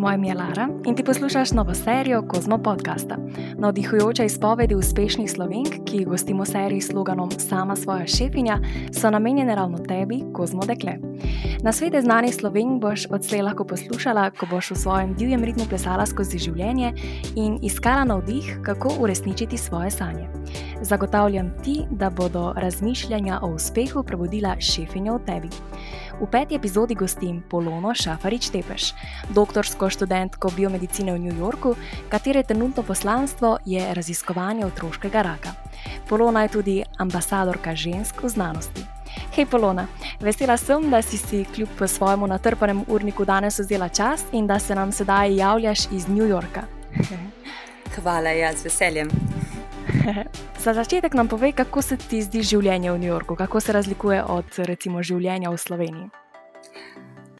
Moje ime je Lara in ti poslušaš novo serijo Kozmo podcasta. Navdihujoče izpovedi uspešnih slovenk, ki jih gostimo v seriji s sloganom Sama svoja šefinja, so namenjene ravno tebi, Kozmo dekle. Na svete znanih slovenk boš odslej lahko poslušala, ko boš v svojem divjem ritmu plesala skozi življenje in iskala navdih, kako uresničiti svoje sanje. Zagotavljam ti, da bodo razmišljanja o uspehu prebudila šefinjo v tebi. V peti epizodi gostim Polono Šafarič Tepeš, doktorsko študentko biomedicine v New Yorku, katere trenutno poslanstvo je raziskovanje otroškega raka. Polona je tudi ambasadorka žensk v znanosti. Hej, Polona, vesela sem, da si si kljub svojemu natrpanem urniku danes vzela čas in da se nam sedaj javljaš iz New Yorka. Hvala, jaz z veseljem. Za začetek nam povej, kako se ti zdi življenje v New Yorku, kako se razlikuje od recimo življenja v Sloveniji.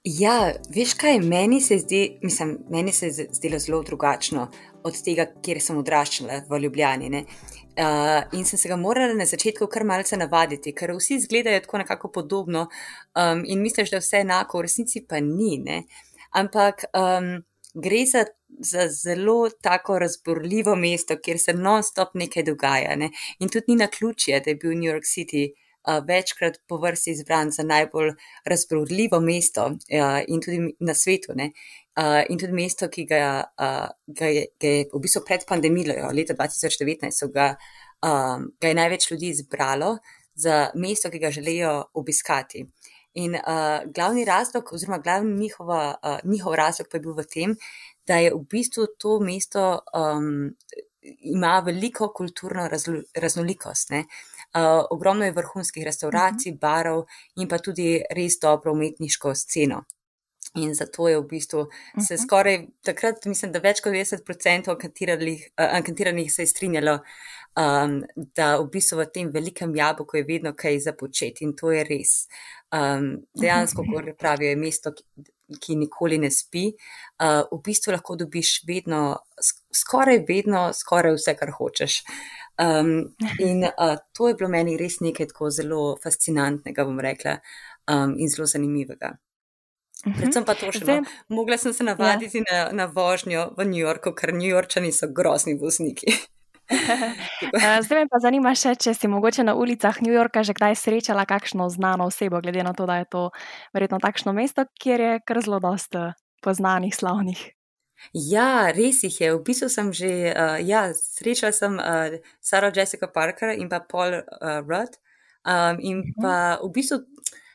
Ja, veš kaj, meni se zdi, mislim, meni se je zdelo zelo drugačno od tega, kjer sem odraščala v Ljubljani. Uh, in sem se ga morala na začetku kar malce navaditi, ker vsi izgledajo tako nekako podobno um, in misliš, da je vse enako, v resnici pa ni. Ne? Ampak um, gre za, za zelo tako razborljivo mesto, kjer se non-stop nekaj dogaja. Ne? In tudi ni na ključje, da je bil New York City uh, večkrat po vrsti izbran za najbolj razborljivo mesto uh, in tudi na svetu. Uh, in tudi mesto, ki ga, uh, ga, je, ga je v bistvu pred pandemijo, leta 2019, ga, um, ga je največ ljudi izbralo za mesto, ki ga želijo obiskati. In uh, glavni razlog, oziroma glavni njihova, uh, njihov razlog pa je bil v tem, da je v bistvu to mesto um, ima veliko kulturno raznolikost. Uh, ogromno je vrhunskih restauracij, mhm. barov in pa tudi res dobro umetniško sceno. In zato je v bistvu se mhm. skoraj takrat, mislim, da več kot 90% anketiranih se je strinjalo, um, da v bistvu v tem velikem jabolku je vedno kaj započeti in to je res. Um, dejansko, kot pravijo, je mesto, ki, nikoli ne spi. Uh, v bistvu lahko dobiš vedno, skoraj vedno, skoraj vse, kar hočeš. Um, in uh, to je bilo meni res nekaj tako zelo fascinantnega, bom rekla, um, in zelo zanimivega. Predvsem pa to še ne. No. Mogla sem se navaditi ja. na, na vožnjo v New Yorku, ker New Yorkčani so grozni vozniki. Eh, zdaj me pa zanima še, če si mogoče na ulicah New Yorka že kdaj srečala kakšno znano osebo, glede na to, da je to verjetno takšno mesto, kjer je kar zelo dosta poznanih, slavnih. Ja, res jih je. V bistvu sem že, uh, ja, srečala sem uh, Sara Jessica Parker in pa Paul uh, Rudd. Um, in mhm. pa v bistvu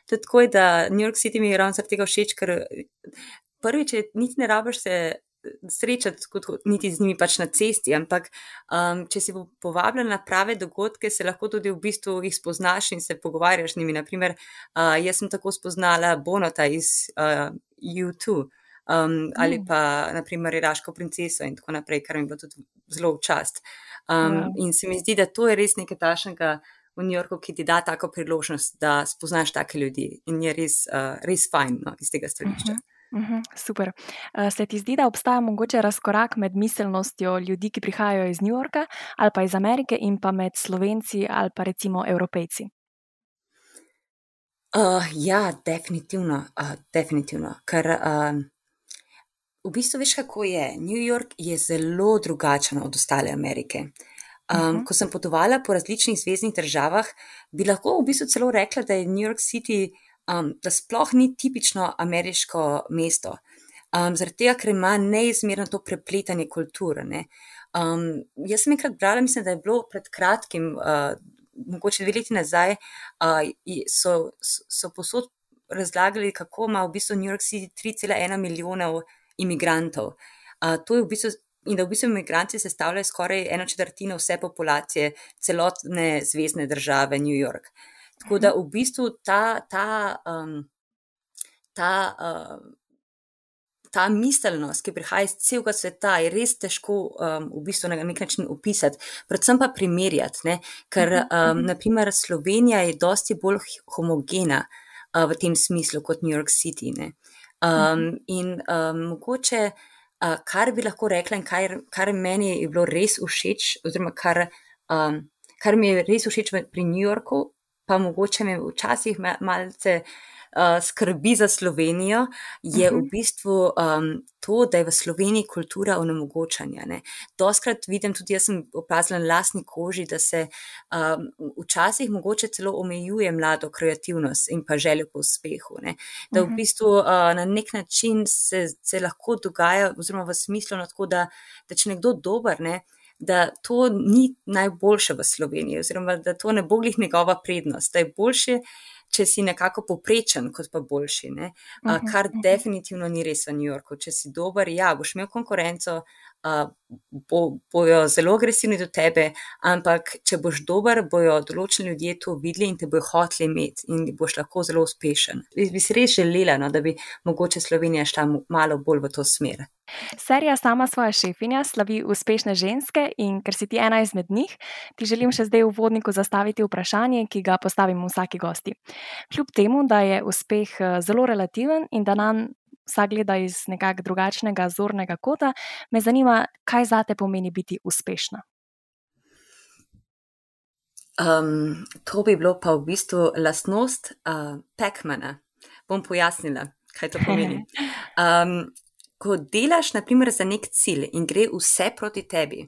tudi tako, da New York City mi je ravno zaradi tega všeč, ker prvič, niti ne rabiš se srečati kot, niti z njimi pač na cesti, ampak um, če si povabljen na prave dogodke, se lahko tudi v bistvu jih spoznaš in se pogovarjaš z njimi. Naprimer, uh, jaz sem tako spoznala Bonota iz uh, U2 um, ali mm. pa naprimer Iraško princeso in tako naprej, kar mi je bilo tudi zelo v čast. Um, wow. In se mi zdi, da to je res nekaj tašnega. V New Yorku, ki ti da tako priložnost, da spoznaš take ljudi, in je res, uh, res fajn no, iz tega stališča. Uh -huh. Uhum, super. Se ti zdi, da obstaja mogoče razkorak med miselnostjo ljudi, ki prihajajo iz New Yorka ali pa iz Amerike, in pa med Slovenci ali pa recimo Evropejci? Uh, ja, definitivno. Uh, definitivno. Ker uh, v bistvu veš, kako je. New York je zelo drugačen od ostale Amerike. Um, uh -huh. Ko sem potovala po različnih zvezdnih državah, bi lahko v bistvu celo rekla, da je New York City um, da sploh ni tipično ameriško mesto. Um, zaradi tega, ker ima neizmerno to prepletanje kulture. Um, jaz sem enkrat brala, mislim, da je bilo pred kratkim, uh, mogoče dve leti nazaj, uh, so, so posod razlagali, kako ima v bistvu New York City 3,1 milijona imigrantov. Uh, v bistvu. In da v bistvu imigranti sestavljajo skoraj eno četrtino vse populacije celotne zvezdne države New York. Tako da v bistvu ta, ta, um, ta, uh, ta miselnost, ki prihaja iz celega sveta, je res težko um, v bistvu na nek način opisati, predvsem pa primerjati. Ne? Ker, mhm, um, mhm. naprimer, Slovenija je dosti bolj homogena uh, v tem smislu kot New York City. Ne? Um, in um, mogoče, uh, kar bi lahko rekla, in kar, kar meni je bilo res všeč, oziroma kar, um, kar mi je res všeč pri New Yorku, pa mogoče me včasih malce uh, skrbi za Slovenijo, je uh -huh. v mhm. bistvu um, to, da je v Sloveniji kultura onemogočanja. Doskrat vidim, tudi jaz sem opazila na lastni koži, da se um, včasih mogoče celo omejuje mlado kreativnost in pa željo po uspehu. Ne? Da v mhm. bistvu uh, na nek način se, se lahko dogaja, oziroma v smislu, no, tako, da, da če nekdo dober, ne, da to ni najboljše v Sloveniji, oziroma da to ne bo glih njegova prednost, da je boljše, če si nekako poprečen, kot pa boljši. Uh -huh, kar uh -huh. definitivno ni res v New Yorku. Če si dober, ja, boš imel konkurenco, bo, bojo zelo agresivni do tebe, ampak če boš dober, bojo določeni ljudje to videli in te bojo hoteli imeti in boš lahko zelo uspešen. Bi, bi si res želela, no, da bi mogoče Slovenija šla malo bolj v to smer. Serija sama svoja šefinja slavi uspešne ženske in ker si ti ena izmed njih, ti želim še zdaj v vodniku zastaviti vprašanje, ki ga postavim vsaki gosti. Kljub temu, da je uspeh eh, zelo relativen in da nam vsak gleda iz nekak drugačnega zornega kota, me zanima, kaj zate pomeni biti uspešna. Um, to bi bilo pa v bistvu lastnost uh, Pekmana. Bom pojasnila, kaj to pomeni. Um, ko delaš, naprimer, za nek cilj in gre vse proti tebi,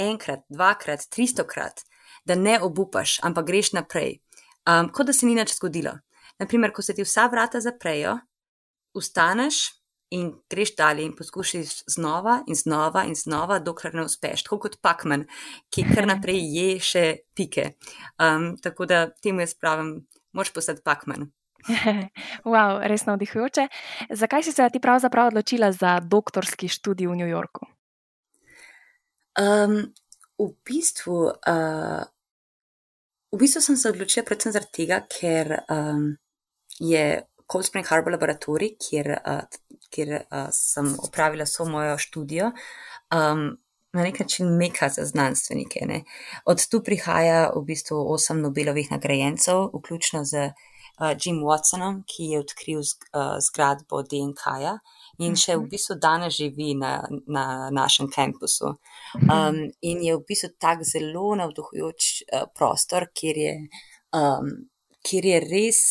enkrat, dvakrat, tristokrat, da ne obupaš, ampak greš naprej, um, kot da se ni nič zgodilo. Naprimer, ko se ti vsa vrata zaprejo, ustaneš in greš dalje in poskušaš znova in znova in znova, dokler ne uspeš, tako kot Pakman, ki kar naprej je še pike. Um, tako da temu jaz pravim, moš postati Pakman. wow, res navdihujoče. Zakaj si se ti pravzaprav odločila za doktorski študij v New Yorku? Um, v, bistvu, uh, v bistvu sem se odločila predvsem zaradi tega, ker um, je Cold Spring Harbor laboratorij, kjer, uh, kjer uh, sem opravila vso mojo študijo. Um, Na nek način meka za znanstvenike. Ne. Od tu prihaja v bistvu osem Nobelovih nagrajencev, vključno z uh, Jim Watsonom, ki je odkril uh, zgradbo DNK-ja in še v mhm. bistvu danes živi na, na našem kampusu. Um, in je v bistvu tak zelo navduhujoč uh, prostor, kjer je, um, kjer je res,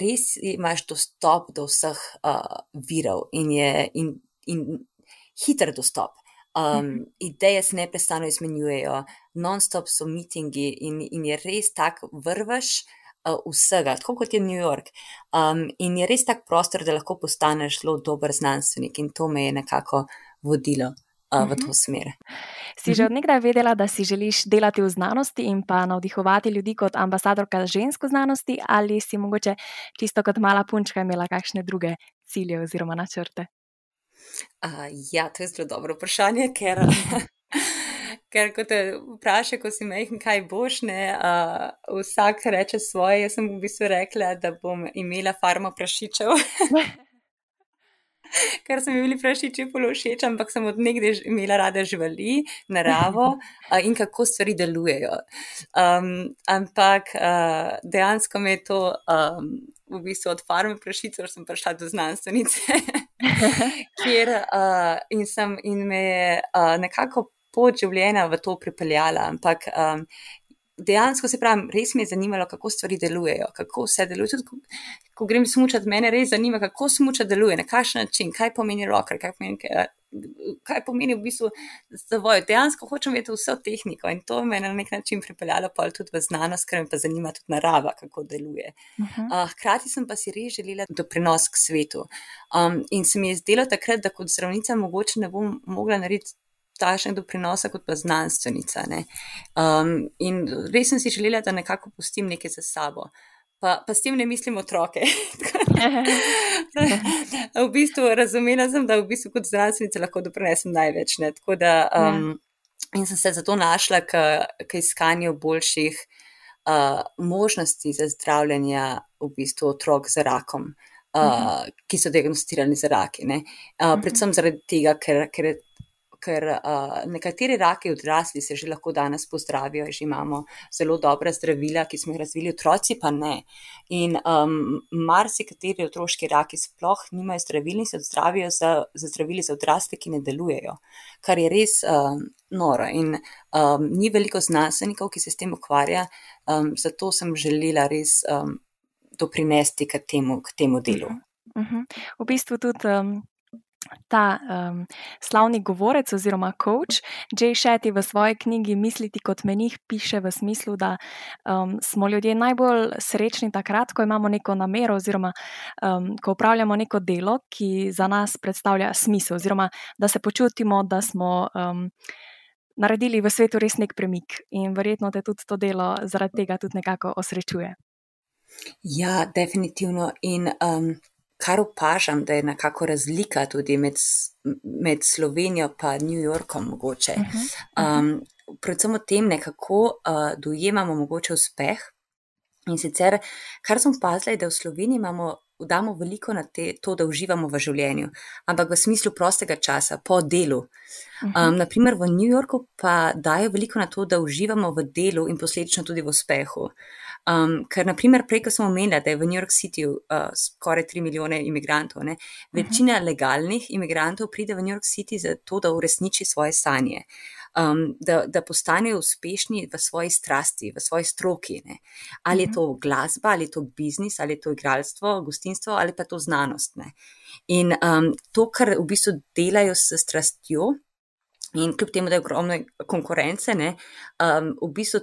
res imaš dostop do vseh uh, virov in je in, in hiter dostop. Um, ideje se neprestano izmenjujejo, non-stop so mitingi in, in je res tak vrvaš uh, vsega, tako kot je New York. Um, in je res tak prostor, da lahko postaneš zelo dober znanstvenik, in to me je nekako vodilo. V to mhm. smer. Si že mhm. odnegdaj vedela, da si želiš delati v znanosti in pa navdihovati ljudi kot ambasadorka žensko znanosti, ali si mogoče čisto kot mala punčka imela kakšne druge cilje oziroma načrte? Uh, ja, to je zelo dobro vprašanje, ker ker ko te vprašajo, ko si majhen, kaj boš, ne, uh, vsak reče svoje. Jaz sem v bistvu rekla, da bom imela farmo prašičev. Ker so mi bili prašiči polo všeč, ampak sem od nekdaj imela rada živali, naravo in kako stvari delujejo. Um, ampak uh, dejansko me je to um, v bistvu od farme prašicev, sem prišla do znanstvenice, kjer uh, in, sem, in me je uh, nekako pot življenja v to pripeljala. Ampak um, dejansko se pravi, res me je zanimalo, kako stvari delujejo, kako vse deluje. Tudi, ko, ko grem smučati, me res zanima, kako smučati deluje, na kakšen način, kaj pomeni roker, kaj pomeni. Kaj, Kaj pomeni v bistvu zavoj? Dejansko hočem vedeti vso tehniko in to me je na nek način pripeljalo tudi v znanost, ker me pa zanima tudi narava, kako deluje. Uh -huh. uh, hkrati sem pa si res želela doprinos k svetu. Um, in se mi je zdelo takrat, da kot zdravnica mogoče ne bom mogla narediti takšne doprinose kot pa znanstvenica. Um, in res sem si želela, da nekako pustim nekaj za sabo. Pa, pa s tem ne mislim otroke. v bistvu razumela sem, da v bistvu kot znanstvenica lahko doprinesem največ. Da, um, in sem se zato našla k, k iskanju boljših uh, možnosti za zdravljenje v bistvu otrok z rakom. Uh, ki so diagnosticirani za rake. Uh, predvsem zaradi tega, ker, ker ker uh, nekateri raki odrasli se že lahko danes pozdravijo, že imamo zelo dobra zdravila, ki smo jih razvili, otroci pa ne. In um, marsikateri otroški raki sploh nimajo zdravil in se zdravijo za, za zdravili za odrasle, ki ne delujejo, kar je res um, noro. In um, ni veliko znanstvenikov, ki se s tem ukvarja, um, zato sem želela res. Um, doprinesti k temu, k temu delu. Uh -huh. V bistvu tudi um, ta um, slavni govorec oziroma coach Jay Shetty v svoji knjigi Misliti kot menih piše v smislu, da um, smo ljudje najbolj srečni takrat, ko imamo neko namero oziroma um, ko upravljamo neko delo, ki za nas predstavlja smisel oziroma da se počutimo, da smo. Um, Naredili v svetu res nek premik, in verjetno te tudi to delo zaradi tega tudi nekako osrečuje. Ja, definitivno. In um, kar opažam, da je nekako razlika tudi med, med Slovenijo in New Yorkom, mogoče. Uh -huh. um, predvsem v tem, kako uh, dojemamo mogoče uspeh. In sicer, kar sem opazila, je, da v Sloveniji imamo, damo veliko na te, to, da uživamo v življenju, ampak v smislu prostega časa, po delu. Um, naprimer, v New Yorku pa dajo veliko na to, da uživamo v delu in posledično tudi v uspehu. Um, ker, naprimer, prej, ko smo omenili, da je v New York City uh, skoraj 3 milijone imigrantov, ne, večina mhm. legalnih imigrantov pride v New York City zato, da uresniči svoje sanje, um, da, da postanejo uspešni v svoji strasti, v svoji stroki. Ne. Ali je mhm. to glasba, ali je to biznis, ali je to igralstvo, gostinstvo, ali pa to znanost. Ne. In um, to, kar v bistvu delajo s strastjo. In kljub temu, da je ogromno konkurence, ne, um, v bistvu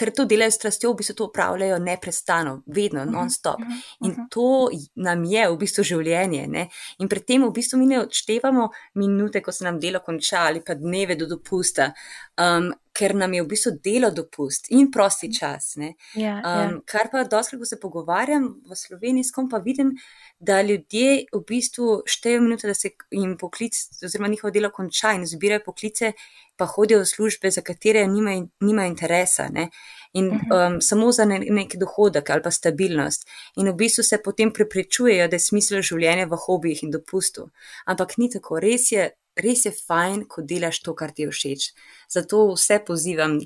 ker to delajo s strastjo, v bistvu to upravljajo neprestano, vedno, mhm, non-stop. Mhm, in mhm. to nam je v bistvu življenje. Ne? In pri tem v bistvu mi ne odštevamo minute, ko se nam delo konča ali pa dneve do dopusta. Um, Ker nam je v bistvu delo dopust in prosti čas. Yeah, ja, um, yeah. Kar pa doskrat, ko se pogovarjam v Sloveniji, s kom pa vidim, da ljudje v bistvu štejejo minute, da se jim poklic, oziroma njihovo delo konča in zbirajo poklice, pa hodijo v službe, za katere nimajo nima interesa ne? in mhm. um, samo za ne, neki dohodek ali pa stabilnost. In v bistvu se potem preprečujejo, da je smisel življenja v hobijih in dopustu. Ampak ni tako, res je, res je fajn, ko delaš to, kar ti je všeč. Zato vse pozivam,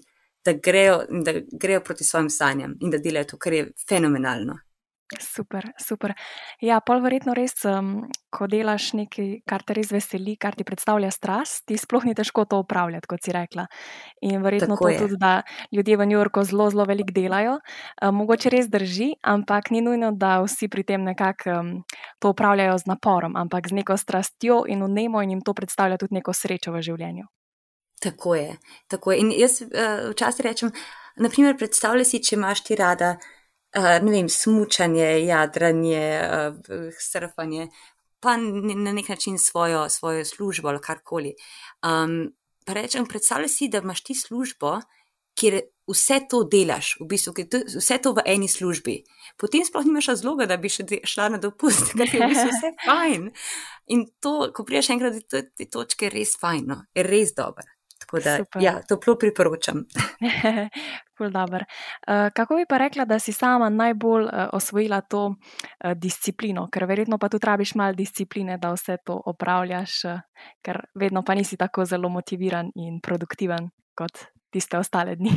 da grejo, da grejo proti svojim sanjam in da delajo to, kar je fenomenalno. Super, super. Ja, pol verjetno res, um, ko delaš nekaj, kar te res veseli, kar ti predstavlja strast, ti sploh ni težko to upravljati, kot si rekla. In verjetno Tako to je. tudi, da ljudje v New Yorku zelo, zelo veliko delajo. Um, mogoče res drži, ampak ni nujno, da vsi pri tem nekako um, to upravljajo z naporom, ampak z neko strastjo in unemo in jim to predstavlja tudi neko srečo v življenju. Tako je. Tako je. In jaz uh, včasih rečem, naprimer, predstavljaj si, če imaš ti rada uh, ne vem, smučanje, jadranje, uh, surfanje, pa na nek način svojo, svojo službo ali karkoli. Um, pa rečem, predstavljaj si, da imaš ti službo, kjer vse to delaš, v bistvu, vse to v eni službi. Potem sploh nimaš razloga, da bi še šla na dopust, ker je v bistvu vse fajn. In to, ko priješ enkrat do te točke, je res fajn, no? je res dobro. Tako da, Super. ja, toplo priporočam. uh, kako bi pa rekla, da si sama najbolj uh, osvojila to uh, disciplino, ker verjetno pa tudi rabiš malo discipline, da vse to opravljaš, uh, ker vedno pa nisi tako zelo motiviran in produktiven kot tiste ostale dni.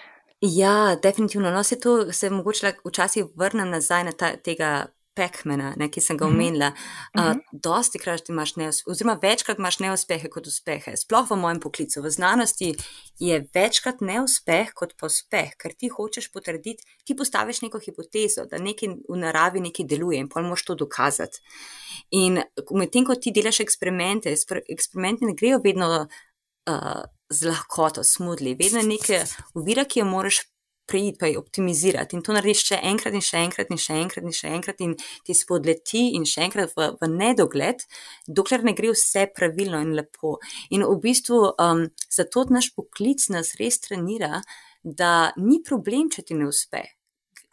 ja, definitivno. No, se to se mogoče včasih vrnem nazaj na ta, tega Pekmana, ne, ki sem ga mhm. omenila. Uh, uh -huh. Dosti krat imaš neuspehe, oziroma večkrat imaš neuspehe kot uspehe. Sploh v mojem poklicu, v znanosti je večkrat neuspeh kot pa uspeh, ker ti hočeš potrditi, ti postaviš neko hipotezo, da nekaj v naravi nekaj deluje in pa moš to dokazati. In medtem, ko ti delaš eksperimente, eksperimenti ne grejo vedno uh, z lahkoto, smudli, vedno je nekaj uvira, ki jo moraš preiti, pa jih optimizirati. In to narediš še enkrat, in še enkrat, in še enkrat, in še enkrat, in ti spodleti, in še enkrat v, v nedogled, dokler ne gre vse pravilno in lepo. In v bistvu um, zato naš poklic nas res trenira, da ni problem, če ti ne uspe.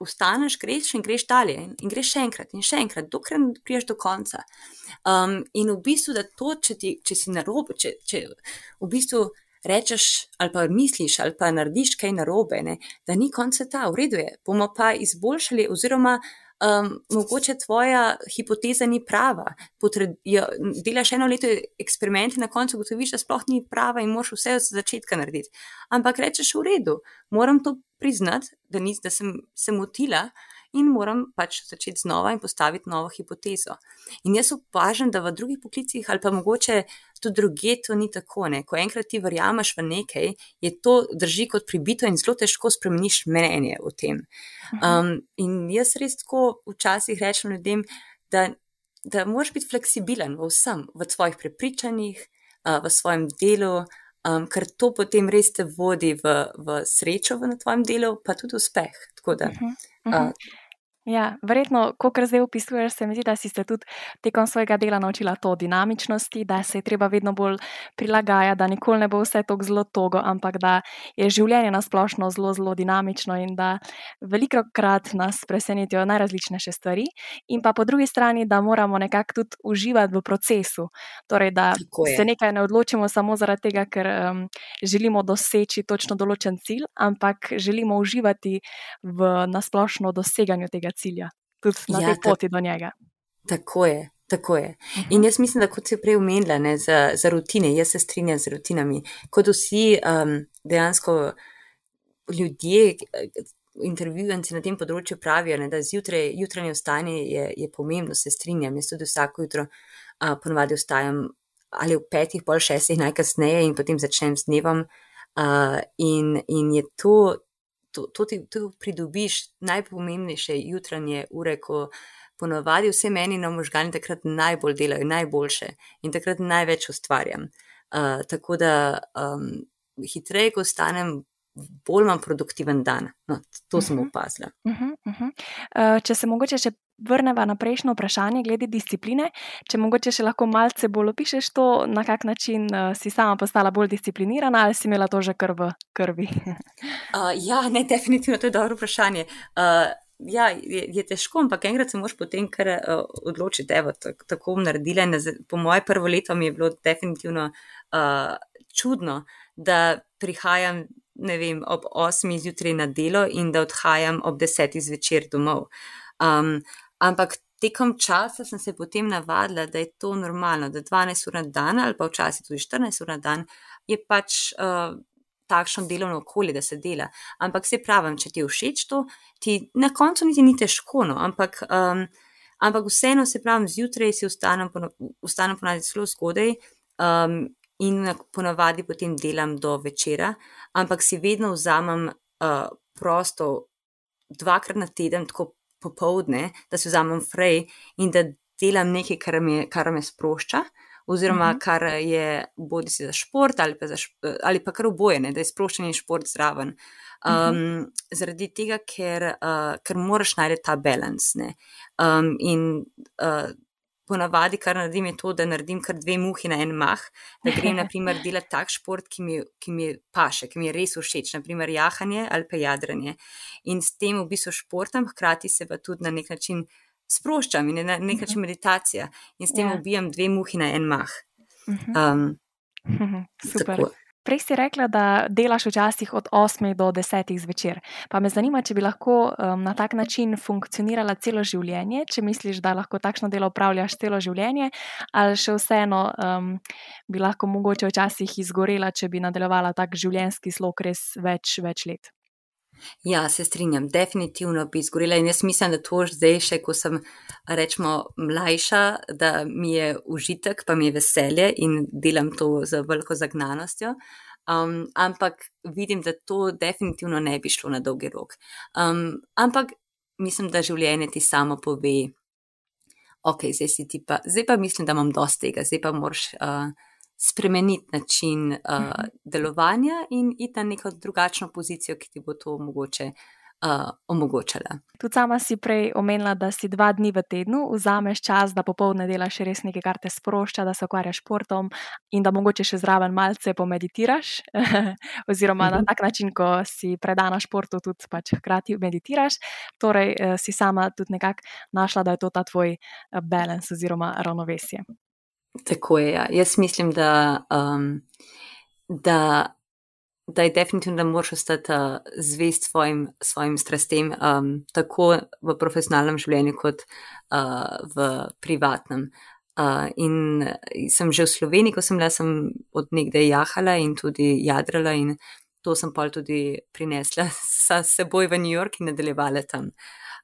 Ustaneš, greš in greš dalje, in, greš še enkrat, in še enkrat, dokler ne priješ do konca. Um, in v bistvu, da to, če, ti, če si na robu, če, če v bistvu rečeš ali pa misliš ali pa narediš kaj narobe, ne, da ni konca ta, v redu je, bomo pa izboljšali oziroma um, mogoče tvoja hipoteza ni prava. Potred, jo, delaš eno leto eksperimenti, na koncu ugotoviš, da sploh ni prava in moraš vse od začetka narediti. Ampak rečeš v redu, moram to priznati, da, nis, da sem se motila in moram pač začeti znova in postaviti novo hipotezo. In jaz opažam, da v drugih poklicih ali pa mogoče tudi druge to ni tako. Ne? Ko enkrat ti verjameš v nekaj, je to drži kot pribito in zelo težko spremeniš mnenje o tem. Mhm. Um, in jaz res tako včasih rečem ljudem, da, da moraš biti fleksibilen v vsem, v svojih prepričanjih, uh, v svojem delu um, ker to potem res te vodi v, v srečo v tvojem delu, pa tudi uspeh. Da, uh -huh, uh -huh. Uh, Ja, verjetno, kot zdaj opisuješ, se mi zdi, da si se tudi tekom svojega dela naučila to dinamičnosti, da se je treba vedno bolj prilagajati, da nikoli ne bo vse tako zelo togo, ampak da je življenje nasplošno zelo, zelo dinamično in da veliko krat nas presenetijo najrazličnejše stvari, in pa po drugi strani, da moramo nekako tudi uživati v procesu. Torej, da se nekaj ne odločimo samo zaradi tega, ker um, želimo doseči točno določen cilj, ampak želimo uživati v nasplošno doseganju tega cilja, tudi na ja, tej poti do njega. Tako je. Tako je. In mhm. jaz mislim, da kot si prej omenila, ne, za, za rutine, jaz se strinjam z rutinami. Kot vsi um, dejansko ljudje, intervjuvanci na tem področju pravijo, ne, da zjutraj, jutranje vstanje je, je pomembno, se strinjam. Jaz tudi vsako jutro uh, ponovadi vstajam ali v petih, pol šestih, najkasneje in potem začnem s dnevom. Uh, in, in je to to, to ti to pridobiš najpomembnejše jutranje ure, ko ponovadi vse meni na možgani takrat najbolj delajo, najboljše in takrat največ ustvarjam. Uh, tako da um, hitreje, ko stanem, bolj imam produktiven dan. No, to uh -huh. sem mhm. opazila. Uh -huh, uh -huh. uh, če se mogoče še vrnemo na prejšnjo vprašanje glede discipline, če mogoče še lahko malce bolj opišeš to, na kak način uh, si sama postala bolj disciplinirana ali si imela to že kar v krvi. uh, ja, ne, definitivno to je dobro vprašanje. Uh, Ja, je, je težko, ampak enkrat se moraš potem kar uh, odločiti, da je tako naredila. Po mojem prvo leto mi je bilo definitivno uh, čudno, da prihajam vem, ob 8 zjutraj na delo in da odhajam ob 10 zvečer domov. Um, ampak tekom časa sem se potem navadila, da je to normalno, da 12 ur na dan ali pa včasih tudi 14 ur na dan je pač. Uh, Takšno delovno okolje, da se dela. Ampak se pravim, če ti je všeč to, ti na koncu niti ni težko, no? ampak, um, ampak vseeno se pravim, zjutraj si vstanem, vstanem ponavadi zelo zgodaj um, in ponavadi potem delam do večera, ampak si vedno vzamem uh, prosto dvakrat na teden, tako popovdne, da si vzamem frej in da delam nekaj, kar me, kar me sprošča. Oziroma, uh mhm. -huh. kar je bodi si za šport, ali pa, za šport, ali pa kar oboje, ne, da je sproščen šport zraven. Um, uh -huh. Zaradi tega, ker, uh, ker moraš najti ta balans. Um, in uh, ponavadi, kar naredim, je to, da naredim kar dve muhi na en mah, da grem, na primer, delati tak šport, ki mi, ki mi paše, ki mi je res všeč, naprimer jahanje ali pa jadranje. In s tem v bistvu športam, hkrati se pa tudi na nek način sproščam in na nek način mhm. meditacija in s tem ja. ubijam dve muhi na en mah. Um, Super. Tako. Prej si rekla, da delaš včasih od 8 do 10 zvečer. Pa me zanima, če bi lahko um, na tak način funkcionirala celo življenje, če misliš, da lahko takšno delo upravljaš celo življenje, ali še vseeno um, bi lahko mogoče včasih izgorela, če bi nadaljevala tak življenjski slog res več, več let. Ja, se strinjam, definitivno bi izgorela in jaz mislim, da to zdaj še, ko sem, rečemo, mlajša, da mi je užitek, pa mi je veselje in delam to z veliko zagnanostjo. Um, ampak vidim, da to definitivno ne bi šlo na dolgi rok. Um, ampak mislim, da življenje ti samo pove, ok, zdaj, pa, zdaj pa mislim, da imam dosti tega, zdaj pa moraš. Uh, spremeniti način uh, delovanja in iti na neko drugačno pozicijo, ki ti bo to mogoče uh, omogočala. Tudi sama si prej omenila, da si dva dni v tednu vzameš čas, da popoldne delaš res nekaj, kar te sprošča, da se ukvarjaš športom in da mogoče še zraven malce pomeditiraš, oziroma na mhm. tak način, ko si predana športu, tudi pač hkrati meditiraš. Torej, si sama tudi nekako našla, da je to ta tvoj balans oziroma ravnovesje. Tako je. Ja. Jaz mislim, da, um, da, da je definitivno, da moraš ostati uh, zvest svojim, svojim strastem, um, tako v profesionalnem življenju, kot uh, v privatnem. Uh, in sem že v Sloveniji, ko sem bila, sem od nekdaj jahala in tudi jadrala, in to sem pa tudi prinesla s seboj v New York in nadaljevala tam.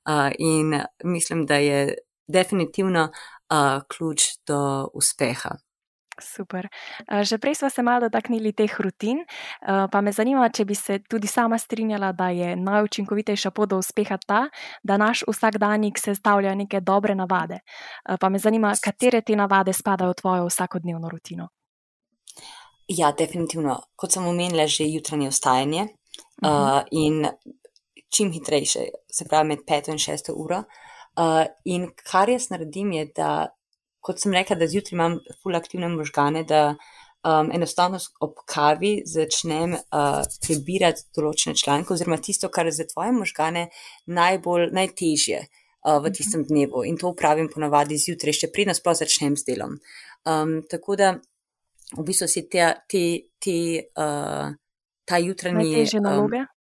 Uh, in mislim, da je definitivno uh, ključ do uspeha. Super. Že prej smo se malo dotaknili teh rutin, pa me zanima, če bi se tudi sama strinjala, da je najučinkovitejša pot do uspeha ta, da naš vsakdanjik sestavlja neke dobre navade. Pa me zanima, katere te navade spadajo v tvojo vsakodnevno rutino. Ja, definitivno. Kot sem omenila, že jutranje vstajanje uh -huh. uh, in čim hitrejše, se pravi med 5 in 6 uro. Uh, in kar jaz naredim, je, da kot sem rekla, da zjutraj imam ful aktivne možgane, da um, enostavno ob kavi začnem uh, prebirati določene članke, oziroma tisto, kar je za tvoje možgane najbolj, najtežje uh, v tistem mhm. dnevu. In to upravim ponavadi zjutraj, še predno sploh začnem s delom. Um, tako da v bistvu si te, te, te uh, ta jutranji. Najtežje um, naloge. Um,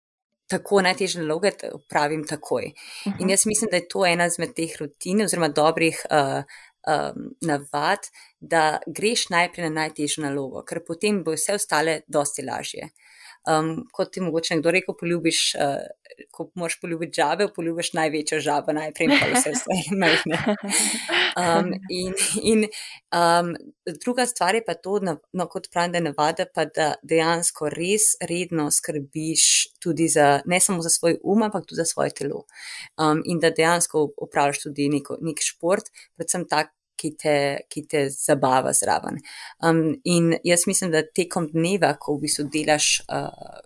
Tako najtežje naloge upravim takoj. Uh -huh. In mhm. jaz mislim, da je to ena izmed teh rutin, oziroma dobrih uh, um, navad, da greš najprej na najtežjo nalogo, ker potem bo vse ostale dosti lažje. Um, kot ti mogoče nekdo rekel, poljubiš, uh, ko moš poljubiti žabe, poljubiš največjo žabo najprej, pa vse vse majhne. Um, in in um, druga stvar je pa to, no, no, kot pravim, da je navada, pa da dejansko res redno skrbiš tudi za, ne samo za svoj um, ampak tudi za svoje telo. Um, in da dejansko upravljaš tudi neko, nek šport, predvsem tak, ki te, ki te zabava zraven. Um, in jaz mislim, da tekom dneva, ko v bistvu delaš, uh,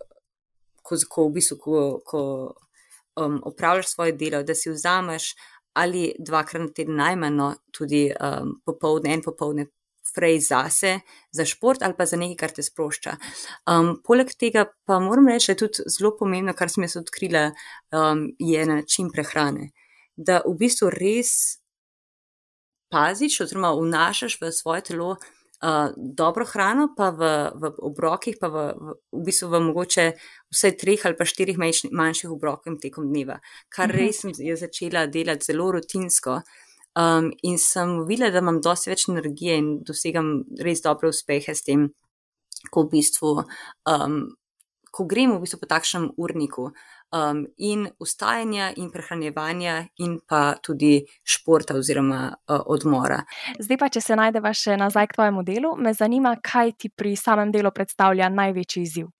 ko, ko v bistvu ko, ko, um, opravljaš svoje delo, da si vzameš ali dvakrat na teden najmanj, no, tudi um, popoldne, en popoldne. Frej zase, za šport ali pa za nekaj, kar te sprošča. Um, poleg tega pa moram reči, da je tudi zelo pomembno, kar sem jaz odkrila, um, je način prehrane. Da v bistvu res paziš, oziroma vnašaš v svoje telo uh, dobro hrano, pa v, v obrokih, pa v, v, v bistvu v mogoče vse treh ali pa štirih manjših obrokov tekom dneva, kar mhm. res mi je začela delati zelo rutinsko. Um, in sem videla, da imam dosti več energije in dosegam res dobre uspehe s tem, ko v bistvu. Um, Ko gremo v bistvu po takšnem urniku, um, in ustajanja, in prehranjevanja, in pa tudi športa oziroma uh, odmora. Zdaj pa, če se najdeva še nazaj k tvojemu delu, me zanima, kaj ti pri samem delu predstavlja največji izziv.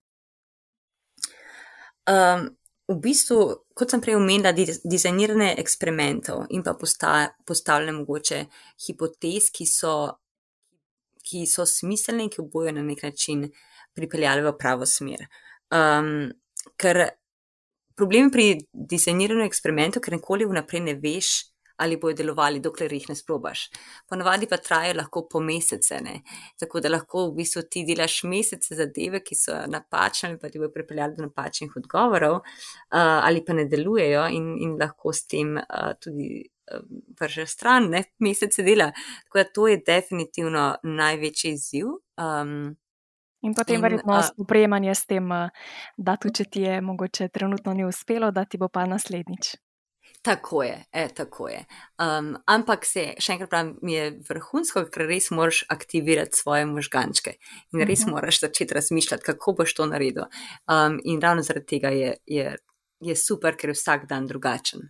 Um, v bistvu, kot sem prej omenila, dizajniranje eksperimentov in pa postavljanje mogoče hipotez, ki so, ki so smiselne in ki bojo na nek način pripeljali v pravo smer. Um, ker problem pri dizajniranju eksperimentov, ker nikoli vnaprej ne veš, ali bojo delovali, dokler jih ne sprobaš. Ponavadi pa trajajo lahko po mesece, ne? tako da lahko v bistvu ti delaš mesece zadeve, ki so napačne ali pa ti bojo pripeljali do napačnih odgovorov uh, ali pa ne delujejo in, in lahko s tem uh, tudi. Vrže stran, ne mesece dela. Tako da to je definitivno največji izziv. Um, In potem verjetno sprejemanje s tem, da tudi če ti je mogoče trenutno ni uspelo, da ti bo pa naslednjič. Tako je, e, tako je. Um, ampak se, še enkrat pravim, mi je vrhunsko, ker res moraš aktivirati svoje možgančke in res uh mhm. -huh. moraš začeti razmišljati, kako boš to naredil. Um, in ravno zaradi tega je, je je super, ker je vsak dan drugačen.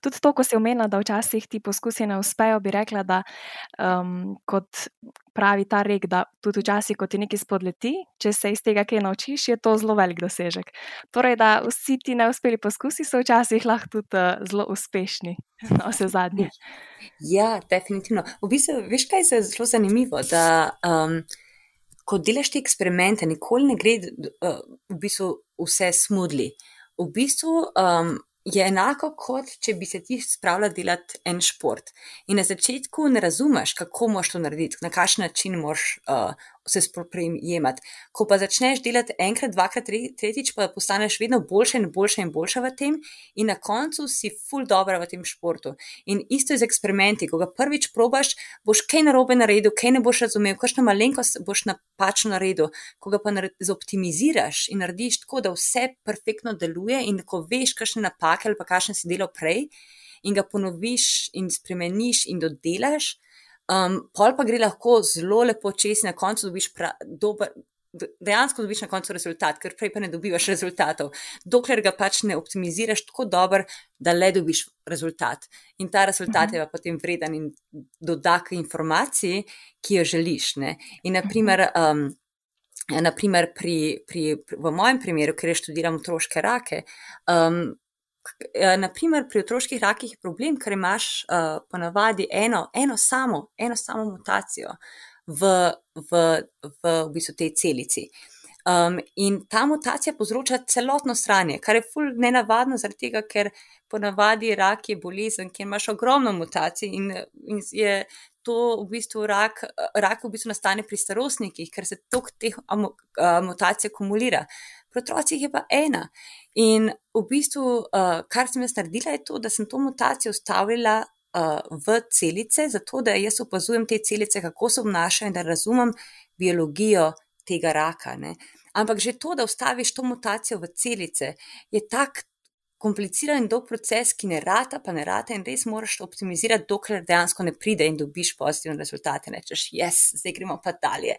Tudi to, ko si omenila, da včasih ti poskusi ne uspejo, bi rekla, da um, kot pravi ta rek, da tudi včasih, ko ti nekaj spodleti, če se iz tega kaj naučiš, je to zelo velik dosežek. Torej, da vsi ti neuspeli poskusi so včasih lahko tudi uh, zelo uspešni, na vse zadnje. Ja, definitivno. V bistvu, veš, kaj je zelo zanimivo. Da, um, Ko delaš te eksperimente, nikoli ne gre uh, v bistvu vse smudli v bistvu um, je enako, kot če bi se ti spravila delati en šport. In na začetku ne razumeš, kako moš to narediti, na kakšen način moš uh, se sprejemati. Ko pa začneš delati enkrat, dvakrat, tretjič, pa postaneš vedno boljša in boljša in boljša v tem, in na koncu si full dobro v tem športu. In isto je z eksperimenti. Ko ga prvič probaš, boš kaj narobe naredil, kaj ne boš razumel, kakšno malenkost boš napačno naredil. Ko ga pa zoptimiziraš in narediš tako, da vse perfektno deluje, in ko veš, kakšne napake ali pa kakšne si delal prej, in ga ponoviš in spremeniš in dodelaš. Um, pol pa gre lahko zelo lepo čez, na koncu dobiš pra, dober, dejansko dobiš na koncu rezultat, ker prej pa ne dobivaš rezultatov, dokler ga pač ne optimiziraš tako dobro, da le dobiš rezultat. In ta rezultat mhm. je pa potem vreden in dodak informaciji, ki jo želiš. Ne? In naprimer. Um, Naprimer, pri, pri, v mojem primeru, ker študiram otroške rake, um, naprimer, pri otroških rakih je problem, ker imaš uh, ponavadi eno, eno, samo, eno samo mutacijo. Uh, v, v, v, v bistvu tej celici. Um, in ta mutacija povzroča celotno stranje, kar je fully nenavadno, zaradi tega, ker ponavadi rak je bolezen, kjer imaš ogromno mutacij in, in je to v bistvu rak, rak v bistvu nastane pri starostnikih, ker se tok teh mutacij akumulira. Pri otrocih je pa ena. In v bistvu, uh, kar sem jaz naredila, je to, da sem to mutacijo ustavila uh, v celice, zato da jaz opazujem te celice, kako se obnašajo in da razumem biologijo tega raka. Ne. Ampak že to, da ustaviš to mutacijo v celice, je tak kompliciran in dolg proces, ki ne rata, pa ne rata in res moraš to optimizirati, dokler dejansko ne pride in dobiš pozitivne rezultate. Rečeš, jaz, zdaj gremo pa dalje.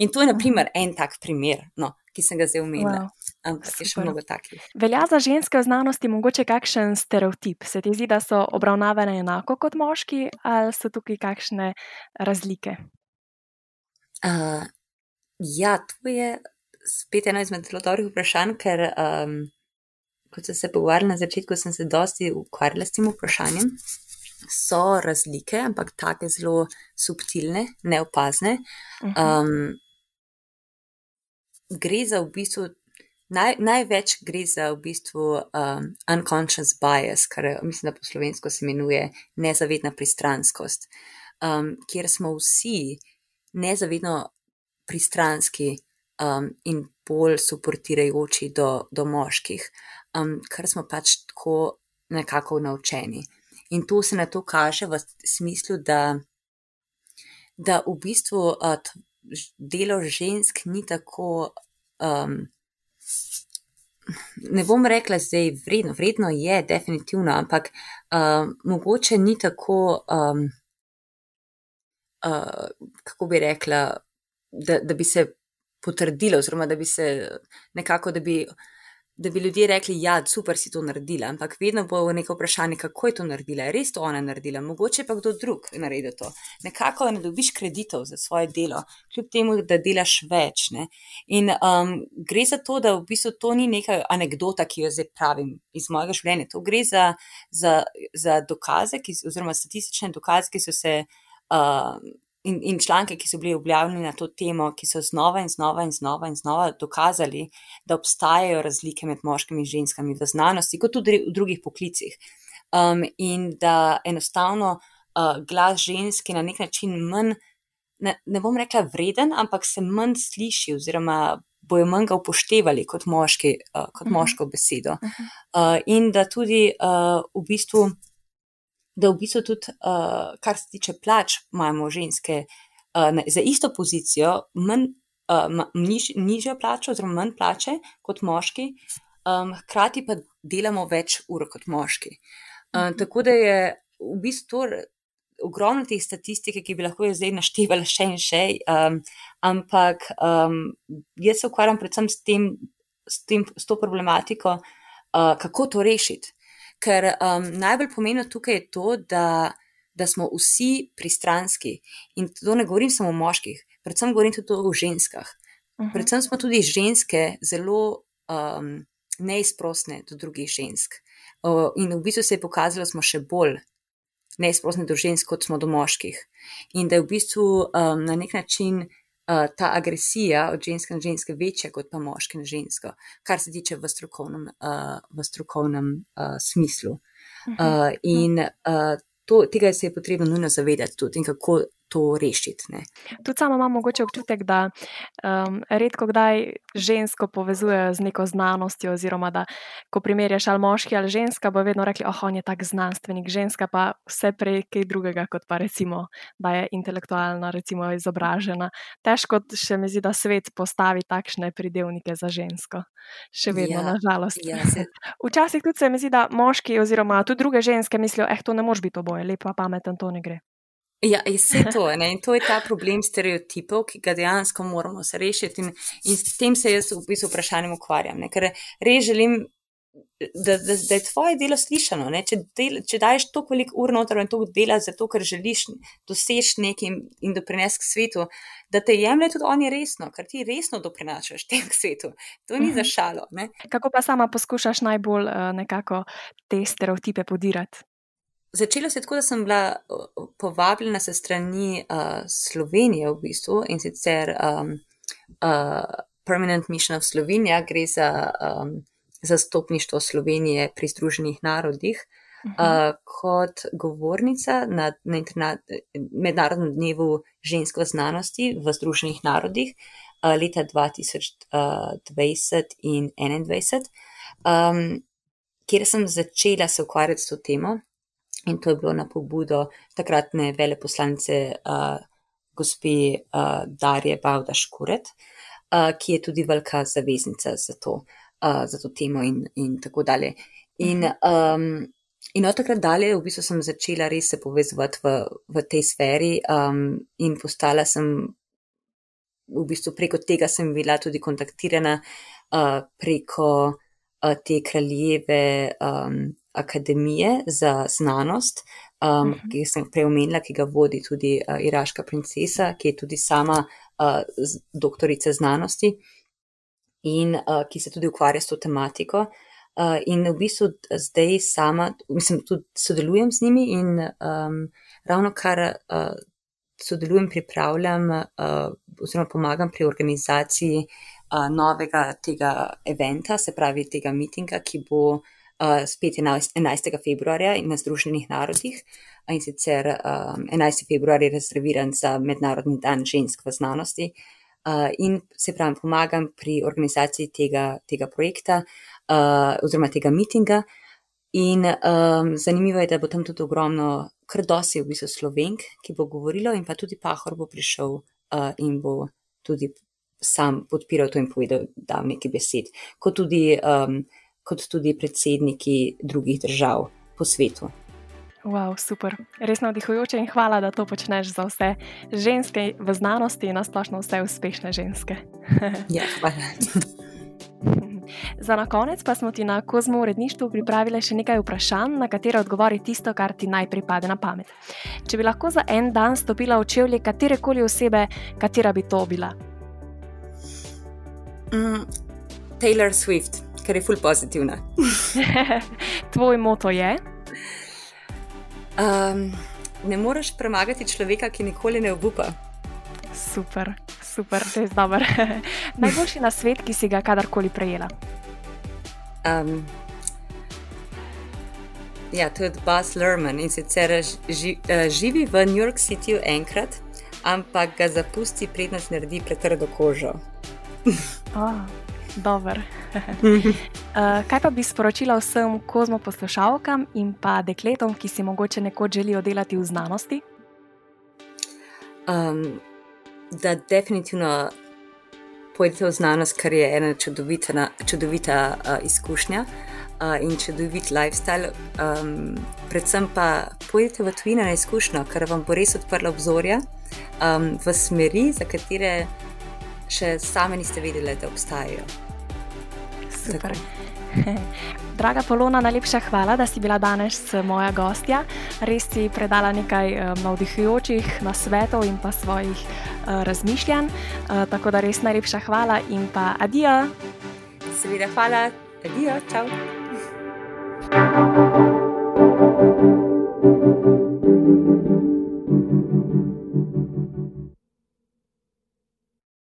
In to je, na primer, en tak primer, no, ki sem ga zdaj omenila. Wow. Ampak je še mnogo takih. Velja za ženske v znanosti mogoče kakšen stereotip? Se ti zdi, da so obravnavane enako kot moški, ali so tukaj kakšne razlike? Uh, ja, to je spet eno izmed zelo dobrih vprašanj, ker um, kot sem se pogovarjala na začetku, sem se dosti ukvarjala s tem vprašanjem. So razlike, ampak tako zelo subtilne, neopazne. Um, gre za v bistvu, naj, največ gre za v bistvu um, unconscious bias, kar mislim, da po slovensko se imenuje nezavedna pristranskost, um, kjer smo vsi nezavedno pristranski um, in bolj suportirajoči do, do moških um, kar smo pač tako nekako naučeni. In to se na to kaže v smislu, da, da v bistvu uh, delo žensk ni tako. Um, Ne bom rekla, da je vredno, vredno je, definitivno, ampak uh, mogoče ni tako, um, uh, kako bi rekla, da, da bi se potrdilo, oziroma da bi se nekako, da bi da bi ljudje rekli, da ja, super si to naredila, ampak vedno bo neko vprašanje, kako je to naredila, je res to ona naredila, mogoče pa kdo drug naredi to. Nekako ne dobiš kreditov za svoje delo, kljub temu, da delaš več. Ne? In um, gre za to, da v bistvu to ni neka anekdota, ki jo zdaj pravim iz mojega življenja. To gre za, za, za dokaze, ki, oziroma statistične dokaze, ki so se. Uh, in, in članke, ki so bili objavljeni na to temo, ki so znova in znova in znova in znova dokazali, da obstajajo razlike med moškimi in ženskami v znanosti, kot tudi v drugih poklicih. Um, in da enostavno uh, glas ženske na nek način manj, ne, ne bom rekla vreden, ampak se manj sliši, oziroma bojo manj ga upoštevali kot, moški, uh, kot uh mhm. -huh. moško besedo. Uh -huh. uh, in da tudi uh, v bistvu da v bistvu tudi, uh, kar se tiče plač, imamo ženske uh, na, za isto pozicijo, manj, uh, niž, nižjo plačo, oziroma manj plače kot moški, um, hkrati pa delamo več ur kot moški. Uh, mhm. Tako da je v bistvu. Ogromno teh statistik, ki bi lahko zdaj naštevala še in še, um, ampak um, jaz se ukvarjam predvsem s, tem, s, tem, s to problematiko, uh, kako to rešiti. Ker um, najbolj pomembno tukaj je to, da, da smo vsi pristranski. In to ne govorim samo o moških, predvsem govorim tudi o ženskah. Uh mhm. -huh. Predvsem smo tudi ženske zelo um, neizprostne do drugih žensk. Uh, in v bistvu se je pokazalo, da smo še bolj neizprostne do žensk, kot smo do moških. In da je v bistvu um, na nek način uh, ta agresija od ženske na ženske večja kot pa moške na žensko, kar se tiče v strokovnem, uh, v strokovnem uh, smislu. Uh, in uh, to, tega se je potrebno nujno zavedati tudi in kako to rešiti. Ne. Tudi sama imam mogoče občutek, da um, redko kdaj žensko povezujejo z neko znanostjo, oziroma da ko primerjaš ali moški ali ženska, bo vedno rekli, oh, on je tak znanstvenik, ženska pa vse prej kaj drugega, kot pa recimo, da je intelektualna, recimo izobražena. Težko še mi zdi, da svet postavi takšne pridevnike za žensko. Še vedno, ja, nažalost. Ja, se... Včasih tudi se mi zdi, da moški oziroma tudi druge ženske mislijo, eh, to ne moš biti oboje, lepo, pameten, to ne gre. Ja, vse to je. In to je ta problem stereotipov, ki ga dejansko moramo se rešiti. In, in s tem se jaz v bistvu vprašanjem ukvarjam. Ne? Ker res želim, da, da, da je tvoje delo slišano. Če, del, če daješ toliko ur noter in toliko dela zato, ker želiš doseči nekaj in, in doprinesti k svetu, da te jemlje tudi oni resno, ker ti resno doprinašaš tem k svetu. To ni za mhm. šalo. Ne? Kako pa sama poskušaš najbolj uh, nekako te stereotipe podirati? Začelo se je tako, da sem bila povabljena se strani uh, Slovenije v bistvu in sicer um, uh, Permanent Mission of Slovenija, gre za um, zastopništvo Slovenije pri Združenih narodih. Uh, kot govornica na, na interna, mednarodnem dnevu žensk v znanosti v Združenih narodih uh, leta 2020 in 2021, um, kjer sem začela se ukvarjati s to temo. In to je bilo na pobudo takratne veleposlanice uh, gospe uh, Darje Bavda Škuret, uh, ki je tudi velika zaveznica za to, uh, za to temo in, in tako dalje. In, um, in od takrat dalje v bistvu sem začela res se povezovati v, v tej sferi um, in postala sem, v bistvu preko tega sem bila tudi kontaktirana uh, preko te kraljeve. Um, akademije za znanost, um, uh mhm. -huh. ki sem prej omenila, ki ga vodi tudi uh, iraška princesa, ki je tudi sama uh, doktorica znanosti in uh, ki se tudi ukvarja s to tematiko. Uh, in v bistvu zdaj sama, mislim, tudi sodelujem z njimi in um, ravno kar uh, sodelujem, pripravljam uh, oziroma pomagam pri organizaciji uh, novega tega eventa, se pravi tega mitinga, ki bo uh, uh, spet 11. februarja na Združenih narodih. In sicer um, 11. februar je rezerviran za Mednarodni dan žensk v znanosti. Uh, in se pravi, pomagam pri organizaciji tega, tega projekta uh, oziroma tega mitinga. In um, zanimivo je, da bo tam tudi ogromno, kar dosi v bistvu slovenk, ki bo govorilo, in pa tudi Pahor bo prišel uh, in bo tudi sam podpiral to in povedal, da v neki besed. Kot tudi um, kot tudi predsedniki drugih držav po svetu. Wow, super, res navdihujoče in hvala, da to počneš za vse ženske v znanosti in nasplošno vse uspešne ženske. ja, hvala. Za na konec pa smo ti na kozmo uredništvu pripravili še nekaj vprašanj, na katere odgovori tisto, kar ti najprej pade na pamet. Če bi lahko za en dan stopila v čevlje katerekoli osebe, katera bi to bila? Mm, Taylor Swift ker je ful pozitivna. Tvoj moto je? Um, ne moreš premagati človeka, ki nikoli ne obupa. Super, super, to je dobro. Najboljši na svet, ki si ga kadarkoli prejela. Um, ja, to je Buzz Lerman in sicer ži, uh, živi v New York Cityju enkrat, ampak ga zapusti, prednost naredi pretrdo kožo. Oh. Dobro. uh, kaj pa bi sporočila vsem kozmo poslušalkam in pa dekletom, ki si mogoče nekoč želijo delati v znanosti? Um, da, definitivno pojdite v znanost, ker je ena čudovita, čudovita uh, izkušnja uh, in čudovit lifestyle. Um, predvsem pa pojdite v tujino na izkušnjo, ker vam bo res odprla obzorja um, v smeri, za katere še sami niste vedeli, da obstajajo. Super. Draga Polona, najlepša hvala, da si bila danes moja gostja. Res si predala nekaj um, navdihujočih nasvetov in pa svojih uh, razmišljanj. Uh, tako da res najlepša hvala in pa adijo. Seveda, hvala, adijo, čau.